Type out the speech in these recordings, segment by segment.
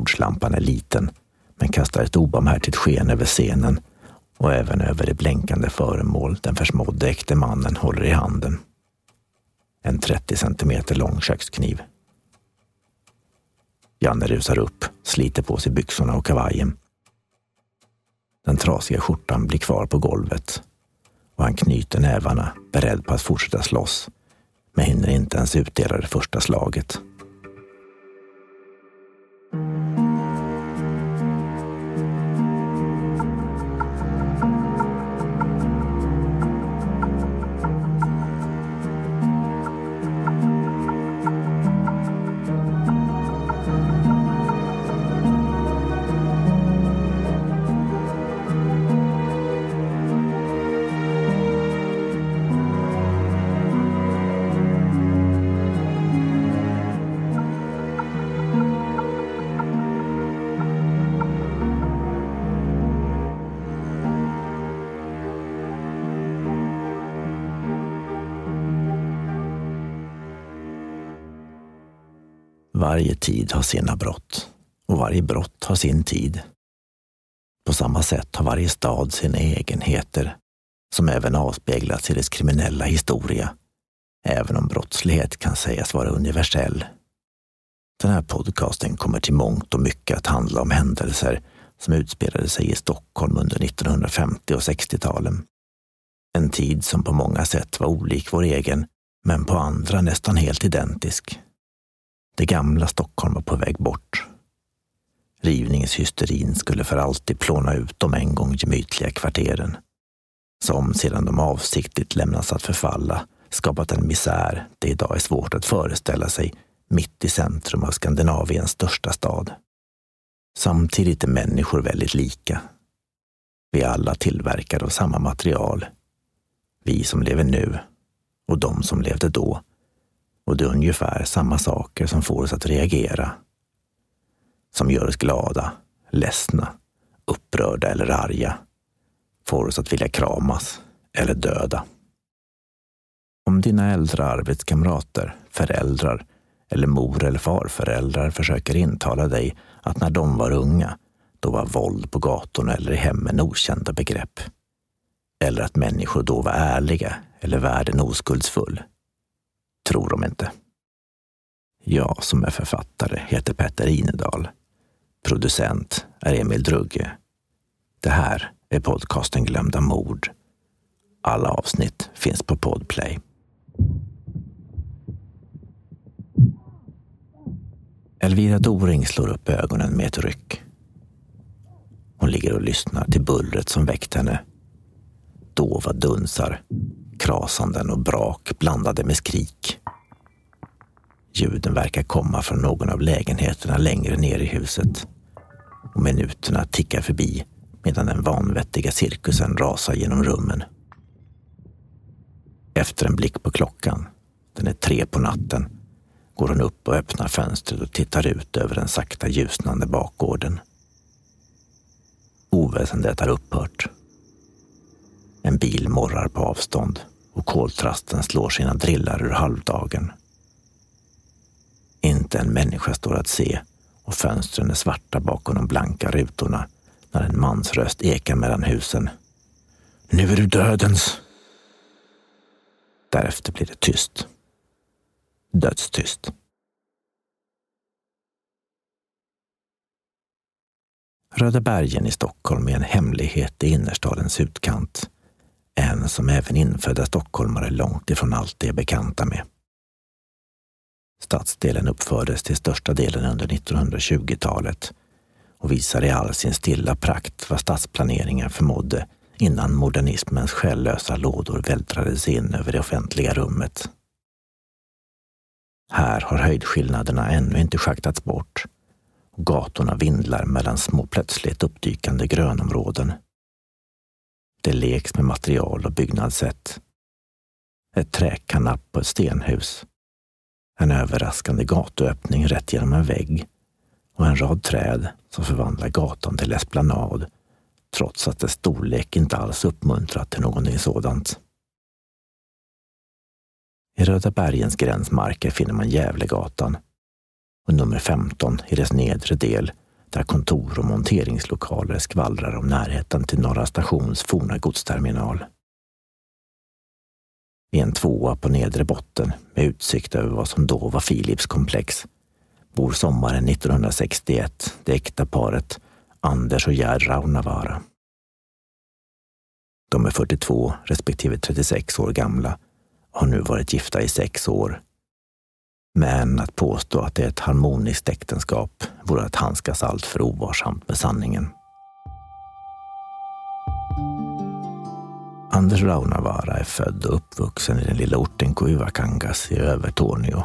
bordslampan är liten men kastar ett obarmhärtigt sken över scenen och även över det blänkande föremål den försmådde äkte mannen håller i handen. En 30 centimeter lång kökskniv. Janne rusar upp, sliter på sig byxorna och kavajen. Den trasiga skjortan blir kvar på golvet och han knyter nävarna beredd på att fortsätta slåss men hinner inte ens utdela det första slaget. Varje tid har sina brott och varje brott har sin tid. På samma sätt har varje stad sina egenheter som även avspeglas i dess kriminella historia, även om brottslighet kan sägas vara universell. Den här podcasten kommer till mångt och mycket att handla om händelser som utspelade sig i Stockholm under 1950 och 60-talen. En tid som på många sätt var olik vår egen, men på andra nästan helt identisk. Det gamla Stockholm var på väg bort. Rivningshysterin skulle för alltid plåna ut de en gång gemytliga kvarteren, som sedan de avsiktligt lämnats att förfalla skapat en misär det idag är svårt att föreställa sig mitt i centrum av Skandinaviens största stad. Samtidigt är människor väldigt lika. Vi är alla tillverkade av samma material. Vi som lever nu och de som levde då och det är ungefär samma saker som får oss att reagera. Som gör oss glada, ledsna, upprörda eller arga. Får oss att vilja kramas eller döda. Om dina äldre arbetskamrater, föräldrar eller mor eller farföräldrar försöker intala dig att när de var unga, då var våld på gatorna eller i hemmen okända begrepp. Eller att människor då var ärliga eller världen oskuldsfull tror de inte. Jag som är författare heter Petter Inedal. Producent är Emil Drugge. Det här är podcasten Glömda mord. Alla avsnitt finns på Podplay. Elvira Doring slår upp ögonen med ett ryck. Hon ligger och lyssnar till bullret som väckt henne. Dova dunsar krasanden och brak blandade med skrik. Ljuden verkar komma från någon av lägenheterna längre ner i huset och minuterna tickar förbi medan den vanvettiga cirkusen rasar genom rummen. Efter en blick på klockan, den är tre på natten, går hon upp och öppnar fönstret och tittar ut över den sakta ljusnande bakgården. Oväsendet har upphört. En bil morrar på avstånd och koltrasten slår sina drillar ur halvdagen. Inte en människa står att se och fönstren är svarta bakom de blanka rutorna när en mans röst ekar mellan husen. Nu är du dödens! Därefter blir det tyst. Dödstyst. Röda bergen i Stockholm är en hemlighet i innerstadens utkant en som även infödda stockholmare långt ifrån alltid är bekanta med. Stadsdelen uppfördes till största delen under 1920-talet och visar i all sin stilla prakt vad stadsplaneringen förmådde innan modernismens själlösa lådor vältrades in över det offentliga rummet. Här har höjdskillnaderna ännu inte schaktats bort och gatorna vindlar mellan små plötsligt uppdykande grönområden det leks med material och byggnadssätt. Ett träkanapp på ett stenhus. En överraskande gatuöppning rätt genom en vägg och en rad träd som förvandlar gatan till esplanad trots att dess storlek inte alls uppmuntrat till någonting sådant. I Röda bergens gränsmarker finner man Gävlegatan och nummer 15 i dess nedre del där kontor och monteringslokaler skvallrar om närheten till Norra stations forna godsterminal. I en tvåa på nedre botten med utsikt över vad som då var Philips komplex bor sommaren 1961 det äkta paret Anders och Gerd Raunavaara. De är 42 respektive 36 år gamla och har nu varit gifta i sex år. Men att påstå att det är ett harmoniskt äktenskap vore att handskas allt för ovarsamt med sanningen. Anders Raunavaara är född och uppvuxen i den lilla orten Kuivakangas i Övertorneå,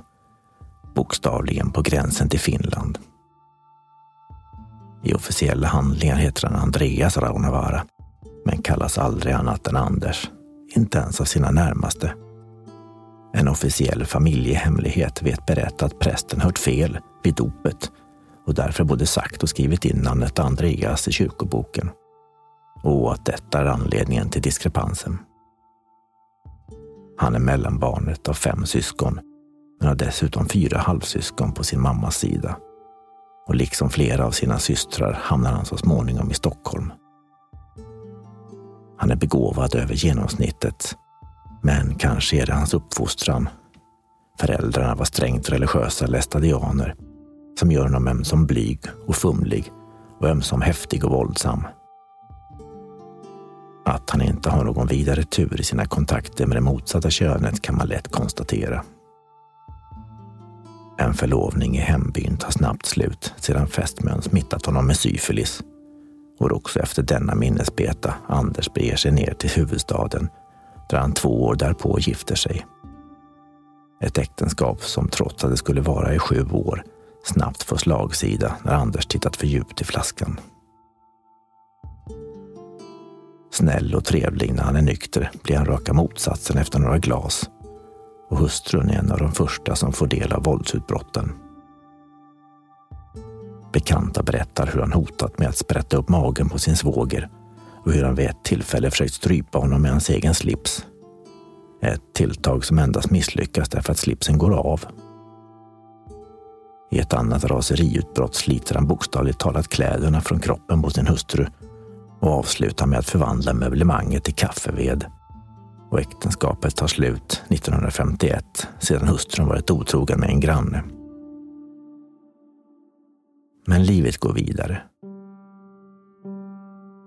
bokstavligen på gränsen till Finland. I officiella handlingar heter han Andreas Raunavaara, men kallas aldrig annat än Anders, inte ens av sina närmaste. En officiell familjehemlighet vet berätta att prästen hört fel vid dopet och därför både sagt och skrivit in namnet Andreas i kyrkoboken. Och att detta är anledningen till diskrepansen. Han är mellanbarnet av fem syskon, men har dessutom fyra halvsyskon på sin mammas sida. Och liksom flera av sina systrar hamnar han så småningom i Stockholm. Han är begåvad över genomsnittet men kanske är det hans uppfostran. Föräldrarna var strängt religiösa lästadianer som gör honom ömsom blyg och fumlig och ömsom häftig och våldsam. Att han inte har någon vidare tur i sina kontakter med det motsatta könet kan man lätt konstatera. En förlovning i hembyn tar snabbt slut sedan fästmön smittat honom med syfilis. Och också efter denna minnesbeta Anders beger sig ner till huvudstaden där han två år därpå gifter sig. Ett äktenskap som trots att det skulle vara i sju år snabbt får slagsida när Anders tittat för djupt i flaskan. Snäll och trevlig när han är nykter blir han raka motsatsen efter några glas och hustrun är en av de första som får del av våldsutbrotten. Bekanta berättar hur han hotat med att sprätta upp magen på sin svåger och hur han vid ett tillfälle försökt strypa honom med hans egen slips. Ett tilltag som endast misslyckas därför att slipsen går av. I ett annat raseriutbrott sliter han bokstavligt talat kläderna från kroppen på sin hustru och avslutar med att förvandla möblemanget till kaffeved. Och äktenskapet tar slut 1951 sedan hustrun varit otrogen med en granne. Men livet går vidare.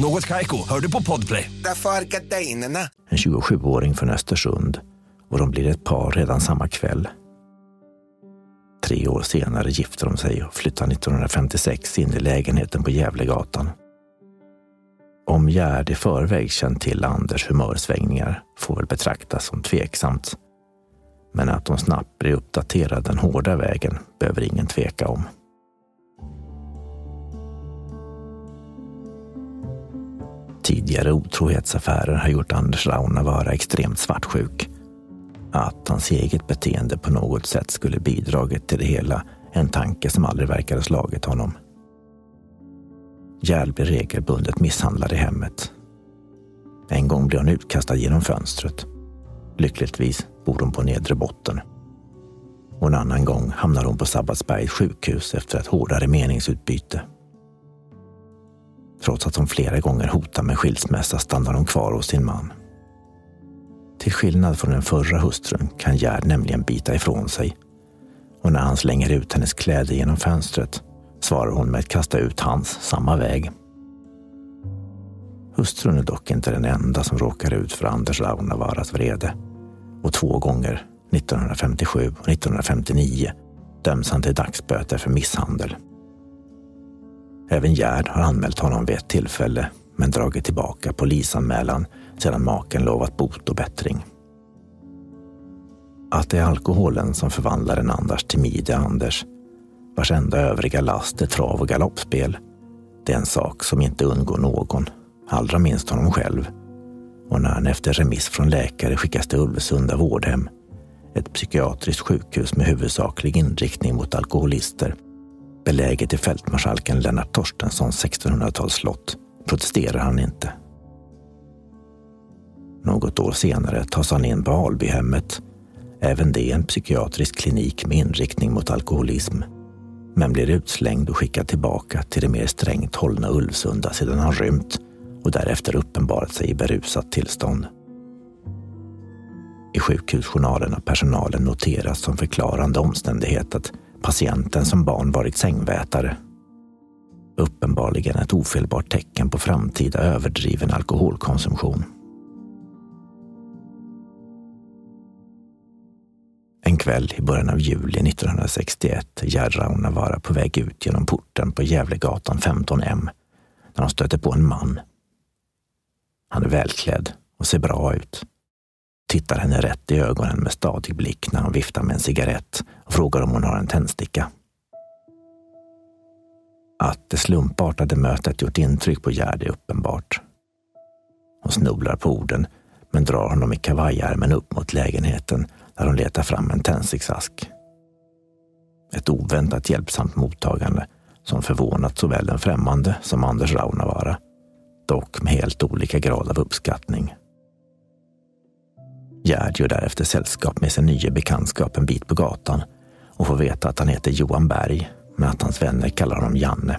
Något Kaiko, hör du på Podplay. Därför är. En 27-åring från Östersund och de blir ett par redan samma kväll. Tre år senare gifter de sig och flyttar 1956 in i lägenheten på Gävlegatan. Om Gerd i förväg känt till Anders humörsvängningar får väl betraktas som tveksamt. Men att de snabbt blir uppdaterade den hårda vägen behöver ingen tveka om. Tidigare otrohetsaffärer har gjort Anders Raunavaara extremt svartsjuk. Att hans eget beteende på något sätt skulle bidragit till det hela en tanke som aldrig verkade slagit honom. Gerd blir regelbundet misshandlad i hemmet. En gång blir hon utkastad genom fönstret. Lyckligtvis bor hon på nedre botten. Och en annan gång hamnar hon på Sabbatsbergs sjukhus efter ett hårdare meningsutbyte. Trots att hon flera gånger hotar med skilsmässa stannar hon kvar hos sin man. Till skillnad från den förra hustrun kan Gerd nämligen bita ifrån sig. Och när han slänger ut hennes kläder genom fönstret svarar hon med att kasta ut hans samma väg. Hustrun är dock inte den enda som råkar ut för Anders Launavaaras vrede. Och två gånger, 1957 och 1959, döms han till dagsböter för misshandel. Även Gerd har anmält honom vid ett tillfälle men dragit tillbaka polisanmälan sedan maken lovat bot och bättring. Att det är alkoholen som förvandlar en Anders timide Anders, vars enda övriga last är trav och galoppspel, Det är en sak som inte undgår någon, allra minst honom själv. Och när han efter remiss från läkare skickas till Ulvsunda vårdhem, ett psykiatriskt sjukhus med huvudsaklig inriktning mot alkoholister, beläget i fältmarskalken Lennart Torstenssons 1600-talsslott, protesterar han inte. Något år senare tas han in på Albyhemmet, även det en psykiatrisk klinik med inriktning mot alkoholism, men blir utslängd och skickad tillbaka till det mer strängt hållna Ulvsunda sedan han rymt och därefter uppenbarat sig i berusat tillstånd. I sjukhusjournalen har personalen noterat som förklarande omständighet att patienten som barn varit sängvätare. Uppenbarligen ett ofelbart tecken på framtida överdriven alkoholkonsumtion. En kväll i början av juli 1961 är Gerd Raunavaara på väg ut genom porten på Gävlegatan 15M när hon stöter på en man. Han är välklädd och ser bra ut. Tittar henne rätt i ögonen med stadig blick när han viftar med en cigarett och frågar om hon har en tändsticka. Att det slumpartade mötet gjort intryck på Gerd är uppenbart. Hon snubblar på orden men drar honom i kavajärmen upp mot lägenheten där hon letar fram en tändsticksask. Ett oväntat hjälpsamt mottagande som förvånat såväl den främmande som Anders Raunavaara, dock med helt olika grad av uppskattning. Gerd gör därefter sällskap med sin nya bekantskap en bit på gatan och får veta att han heter Johan Berg, men att hans vänner kallar honom Janne.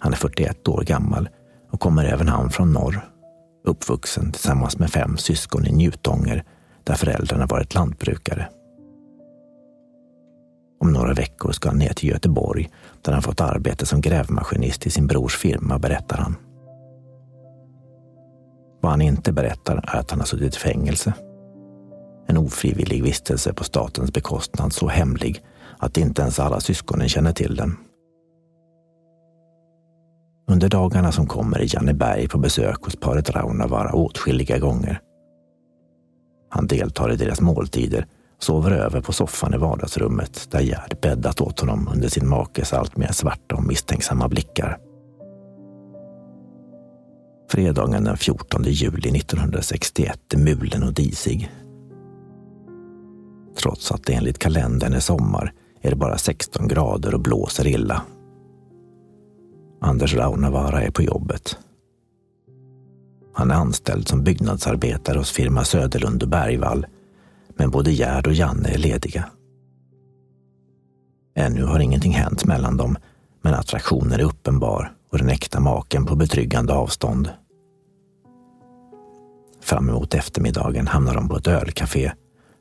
Han är 41 år gammal och kommer även han från norr, uppvuxen tillsammans med fem syskon i Njutånger där föräldrarna varit lantbrukare. Om några veckor ska han ner till Göteborg där han fått arbete som grävmaskinist i sin brors firma, berättar han. Vad han inte berättar är att han har suttit i fängelse. En ofrivillig vistelse på statens bekostnad så hemlig att inte ens alla syskonen känner till den. Under dagarna som kommer är Janne Berg på besök hos paret Raunavaara åtskilliga gånger. Han deltar i deras måltider och sover över på soffan i vardagsrummet där Gerd bäddat åt honom under sin makes alltmer svarta och misstänksamma blickar. Fredagen den 14 juli 1961 är mulen och disig. Trots att det enligt kalendern är sommar är det bara 16 grader och blåser illa. Anders Raunavaara är på jobbet. Han är anställd som byggnadsarbetare hos firma Söderlund och Bergvall, men både Gerd och Janne är lediga. Ännu har ingenting hänt mellan dem, men attraktionen är uppenbar och den äkta maken på betryggande avstånd. Fram emot eftermiddagen hamnar de på ett ölcafé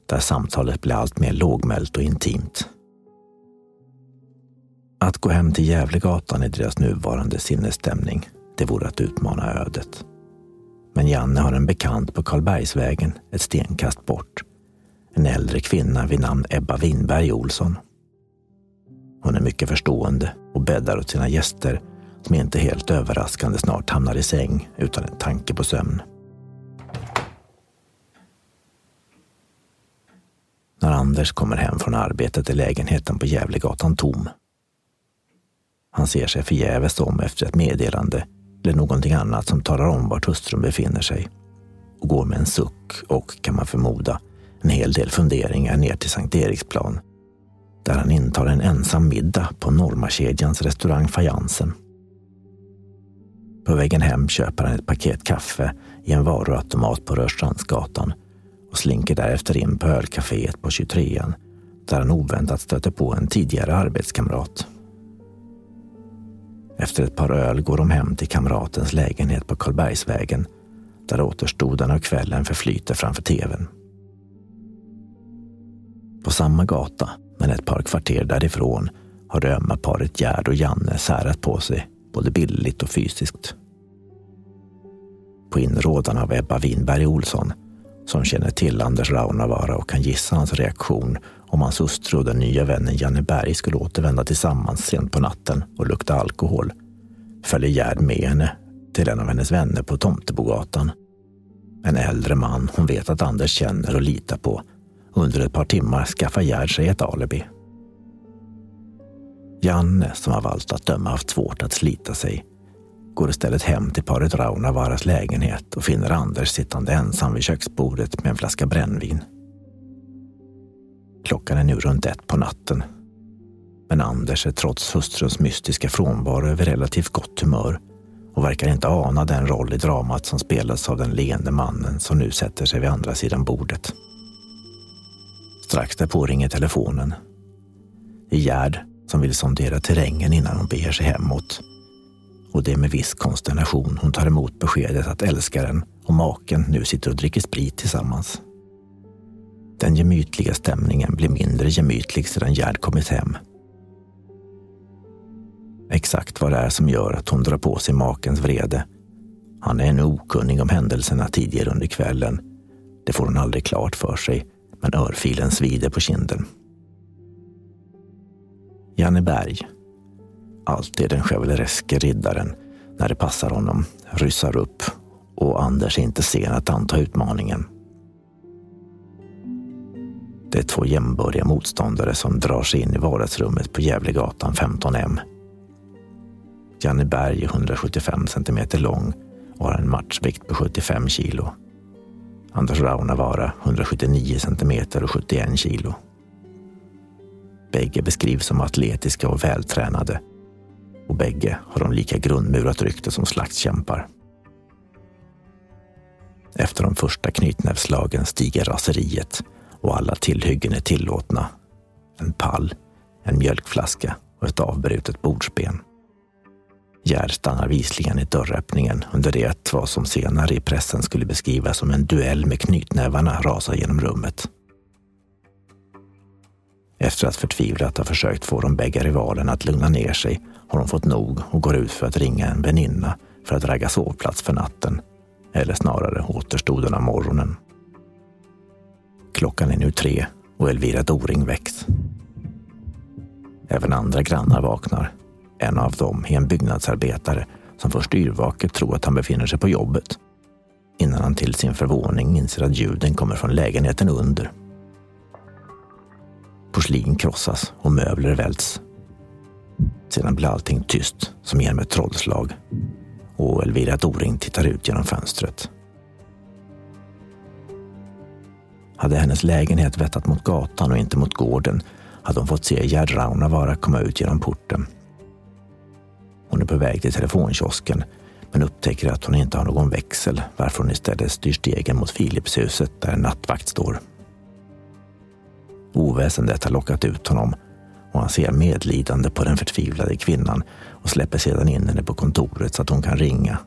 där samtalet blir allt mer lågmält och intimt. Att gå hem till Gävlegatan i deras nuvarande sinnesstämning, det vore att utmana ödet. Men Janne har en bekant på Karlbergsvägen, ett stenkast bort. En äldre kvinna vid namn Ebba Winberg Olsson. Hon är mycket förstående och bäddar åt sina gäster som inte helt överraskande snart hamnar i säng utan en tanke på sömn. När Anders kommer hem från arbetet är lägenheten på Gävlegatan tom. Han ser sig förgäves om efter ett meddelande eller någonting annat som talar om vart hustrun befinner sig och går med en suck och, kan man förmoda, en hel del funderingar ner till Sankt Eriksplan där han intar en ensam middag på Normakedjans restaurang Fajansen. På vägen hem köper han ett paket kaffe i en varuautomat på Rörstrandsgatan och slinker därefter in på ölcaféet på 23an där han oväntat stöter på en tidigare arbetskamrat. Efter ett par öl går de hem till kamratens lägenhet på Karlbergsvägen där återstoden av kvällen förflyter framför tvn. På samma gata, men ett par kvarter därifrån, har det ömma paret Gerd och Janne särat på sig, både bildligt och fysiskt. På inrådan av Ebba Winberg Olsson, som känner till Anders Raunavaara och kan gissa hans reaktion om hans hustru och den nya vännen Janne Berg skulle återvända tillsammans sent på natten och lukta alkohol, följer Gerd med henne till en av hennes vänner på Tomtebogatan. En äldre man hon vet att Anders känner och litar på. Under ett par timmar skaffar Gerd sig ett alibi. Janne, som av allt att döma haft svårt att slita sig, går istället hem till paret Raunavaras lägenhet och finner Anders sittande ensam vid köksbordet med en flaska brännvin. Klockan är nu runt ett på natten. Men Anders är trots hustruns mystiska frånvaro över relativt gott humör och verkar inte ana den roll i dramat som spelas av den leende mannen som nu sätter sig vid andra sidan bordet. Strax därpå ringer telefonen. Det är Gerd som vill sondera terrängen innan hon beger sig hemåt. Och det är med viss konsternation hon tar emot beskedet att älskaren och maken nu sitter och dricker sprit tillsammans. Den gemytliga stämningen blir mindre gemytlig sedan Gerd kommit hem. Exakt vad det är som gör att hon drar på sig makens vrede. Han är ännu okunnig om händelserna tidigare under kvällen. Det får hon aldrig klart för sig, men örfilen svider på kinden. Janne Berg, alltid den chevalereske riddaren när det passar honom, ryssar upp och Anders är inte sen att anta utmaningen. Det är två jämbördiga motståndare som drar sig in i vardagsrummet på Gävlegatan 15M. Janne Berg är 175 centimeter lång och har en matchvikt på 75 kilo. Anders Raunavaara 179 centimeter och 71 kilo. Bägge beskrivs som atletiska och vältränade bägge har de lika grundmurat rykte som slagskämpar. Efter de första knytnävslagen stiger raseriet och alla tillhyggen är tillåtna. En pall, en mjölkflaska och ett avbrutet bordsben. Gerd stannar visligen i dörröppningen under det att vad som senare i pressen skulle beskrivas som en duell med knytnävarna rasar genom rummet. Efter att förtvivlat ha försökt få de bägge rivalerna att lugna ner sig har hon fått nog och går ut för att ringa en väninna för att ragga sovplats för natten. Eller snarare återstoden av morgonen. Klockan är nu tre och Elvira Doring väcks. Även andra grannar vaknar. En av dem är en byggnadsarbetare som först yrvaket tror att han befinner sig på jobbet. Innan han till sin förvåning inser att ljuden kommer från lägenheten under. Porslin krossas och möbler välts. Sedan blir allting tyst som genom ett trollslag och Elvira Doring tittar ut genom fönstret. Hade hennes lägenhet vettat mot gatan och inte mot gården hade hon fått se Gerd Raunavaara komma ut genom porten. Hon är på väg till telefonkiosken men upptäcker att hon inte har någon växel varför hon istället styr stegen mot Philipshuset där en nattvakt står. Oväsendet har lockat ut honom och han ser medlidande på den förtvivlade kvinnan och släpper sedan in henne på kontoret så att hon kan ringa.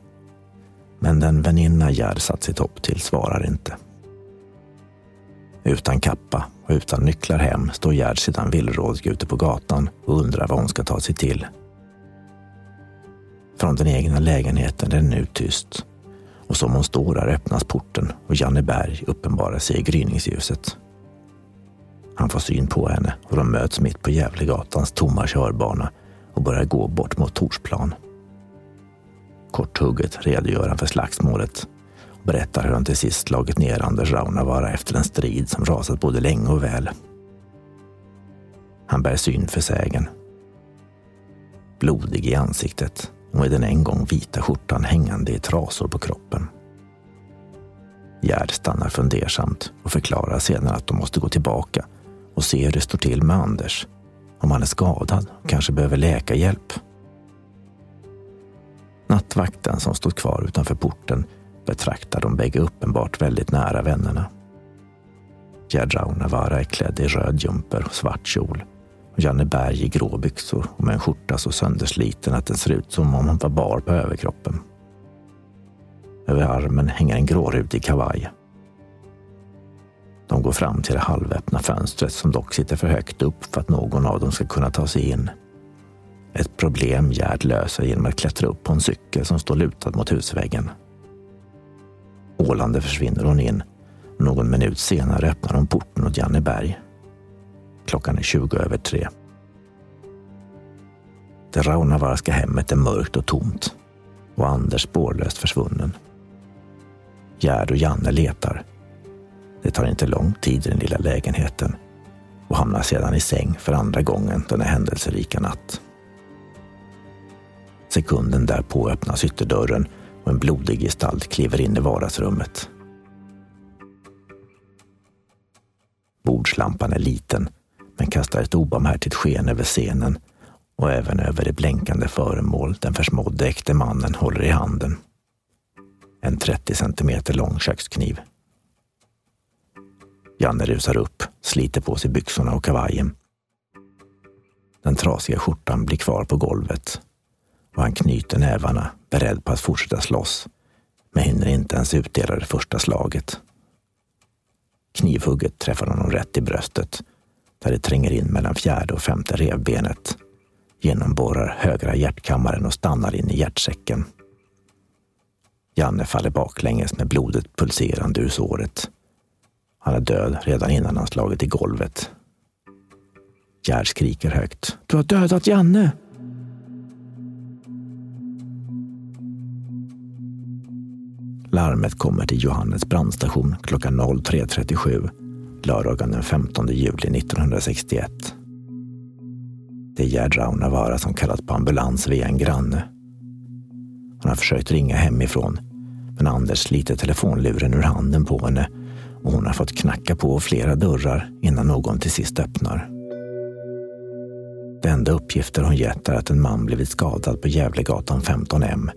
Men den väninna Gerd satt sitt hopp till svarar inte. Utan kappa och utan nycklar hem står Gerd sedan villrådig ute på gatan och undrar vad hon ska ta sig till. Från den egna lägenheten är det nu tyst och som hon står där öppnas porten och Janne Berg uppenbarar sig i gryningsljuset. Han får syn på henne och de möts mitt på Gävlegatans tomma körbana och börjar gå bort mot Torsplan. Korthugget redogör han för slagsmålet och berättar hur han till sist slagit ner Anders Raunavaara efter en strid som rasat både länge och väl. Han bär syn för sägen. Blodig i ansiktet och med den en gång vita skjortan hängande i trasor på kroppen. Gerd stannar fundersamt och förklarar sedan att de måste gå tillbaka och se hur det står till med Anders. Om han är skadad och kanske behöver läkarhjälp. Nattvakten som stod kvar utanför porten betraktar de bägge uppenbart väldigt nära vännerna. Gerd Raunavaara är klädd i röd jumper och svart kjol och Janne Berg i gråbyxor och med en skjorta så söndersliten att den ser ut som om han var bar på överkroppen. Över armen hänger en grårutig kavaj de går fram till det halvöppna fönstret som dock sitter för högt upp för att någon av dem ska kunna ta sig in. Ett problem Gerd löser genom att klättra upp på en cykel som står lutad mot husväggen. Ålande försvinner hon in. Någon minut senare öppnar hon porten åt Janneberg. Klockan är 20 över tre. Det Raunavarska hemmet är mörkt och tomt och Anders spårlöst försvunnen. Gerd och Janne letar det tar inte lång tid i den lilla lägenheten och hamnar sedan i säng för andra gången denna händelserika natt. Sekunden därpå öppnas ytterdörren och en blodig gestalt kliver in i vardagsrummet. Bordslampan är liten men kastar ett obarmhärtigt sken över scenen och även över det blänkande föremål den försmådde äkte mannen håller i handen. En 30 centimeter lång kökskniv. Janne rusar upp, sliter på sig byxorna och kavajen. Den trasiga skjortan blir kvar på golvet och han knyter nävarna, beredd på att fortsätta slåss, men hinner inte ens utdela det första slaget. Knivhugget träffar honom rätt i bröstet, där det tränger in mellan fjärde och femte revbenet, genomborrar högra hjärtkammaren och stannar in i hjärtsäcken. Janne faller baklänges med blodet pulserande ur såret. Han är död redan innan han slagit i golvet. Gerd skriker högt. Du har dödat Janne! Larmet kommer till Johannes brandstation klockan 03.37 lördagen den 15 juli 1961. Det är Gerd Raunavaara som kallat på ambulans via en granne. Hon har försökt ringa hemifrån, men Anders sliter telefonluren ur handen på henne och hon har fått knacka på flera dörrar innan någon till sist öppnar. De enda uppgifter hon gett är att en man blivit skadad på Gävlegatan 15M.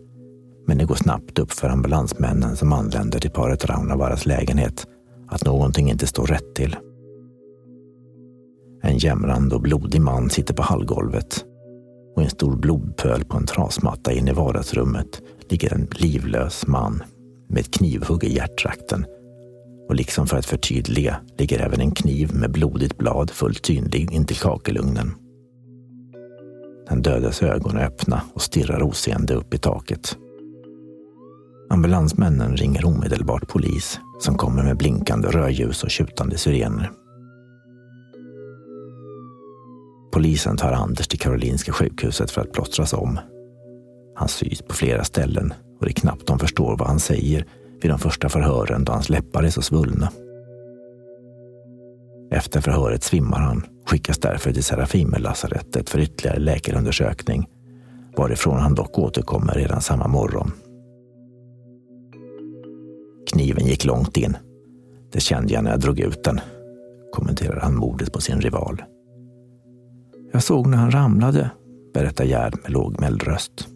Men det går snabbt upp för ambulansmännen som anländer till paret Raunavaras lägenhet att någonting inte står rätt till. En jämrande och blodig man sitter på hallgolvet och i en stor blodpöl på en trasmatta inne i vardagsrummet ligger en livlös man med ett knivhugg i hjärttrakten. Och liksom för att förtydliga ligger även en kniv med blodigt blad fullt synlig intill kakelugnen. Den dödes ögon är öppna och stirrar oseende upp i taket. Ambulansmännen ringer omedelbart polis som kommer med blinkande rödljus och tjutande sirener. Polisen tar Anders till Karolinska sjukhuset för att plåstras om. Han sys på flera ställen och det är knappt de förstår vad han säger vid de första förhören då hans läppar är så svullna. Efter förhöret svimmar han och skickas därför till Serafimerlasarettet för ytterligare läkarundersökning varifrån han dock återkommer redan samma morgon. Kniven gick långt in. Det kände jag när jag drog ut den, kommenterar han mordet på sin rival. Jag såg när han ramlade, berättar Gerd med lågmäld röst.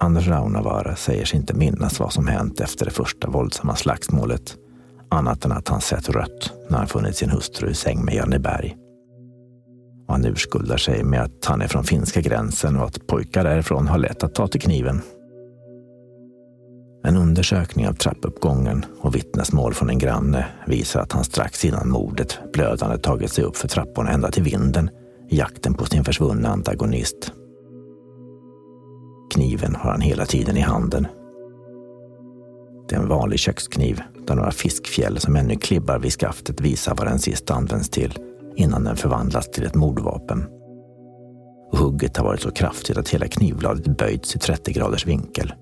Anders Raunavaara säger sig inte minnas vad som hänt efter det första våldsamma slagsmålet, annat än att han sett rött när han funnit sin hustru i säng med Janne Berg. Och han urskuldar sig med att han är från finska gränsen och att pojkar därifrån har lätt att ta till kniven. En undersökning av trappuppgången och vittnesmål från en granne visar att han strax innan mordet blödande tagit sig upp för trapporna ända till vinden i jakten på sin försvunna antagonist. Kniven har han hela tiden i handen. Det är en vanlig kökskniv där några fiskfjäll som ännu klibbar vid skaftet visar vad den sist används till innan den förvandlas till ett mordvapen. Och hugget har varit så kraftigt att hela knivbladet böjts i 30 graders vinkel.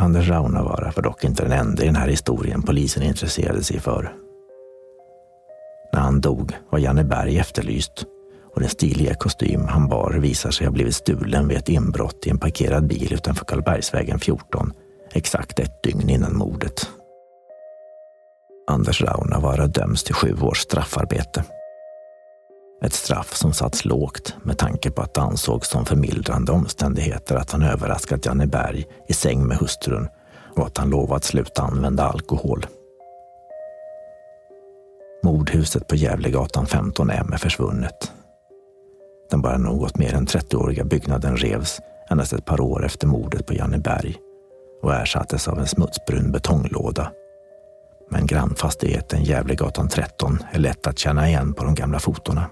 Anders Raunavaara var dock inte den enda i den här historien polisen intresserade sig för. När han dog var Janne Berg efterlyst och den stiliga kostym han bar visar sig ha blivit stulen vid ett inbrott i en parkerad bil utanför Karlbergsvägen 14 exakt ett dygn innan mordet. Anders Raunavaara döms till sju års straffarbete. Ett straff som satts lågt med tanke på att det ansågs som förmildrande omständigheter att han överraskat Janne Berg i säng med hustrun och att han lovat sluta använda alkohol. Mordhuset på Gävlegatan 15M är försvunnet. Den bara något mer än 30-åriga byggnaden revs endast ett par år efter mordet på Janne Berg och ersattes av en smutsbrun betonglåda. Men grannfastigheten Gävlegatan 13 är lätt att känna igen på de gamla fotona.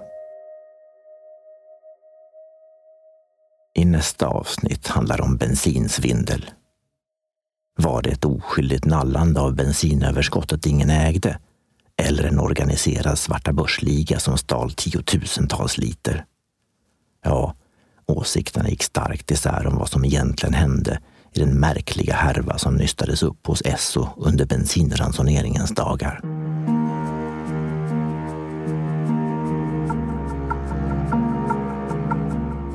I nästa avsnitt handlar om bensinsvindel. Var det ett oskyldigt nallande av bensinöverskottet ingen ägde? Eller en organiserad svarta börsliga som stal tiotusentals liter? Ja, åsikterna gick starkt isär om vad som egentligen hände i den märkliga härva som nystades upp hos Esso under bensinransoneringens dagar.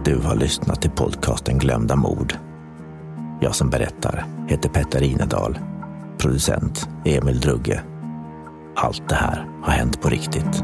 Du har lyssnat till podcasten Glömda mord. Jag som berättar heter Petter Inedal. Producent Emil Drugge. Allt det här har hänt på riktigt.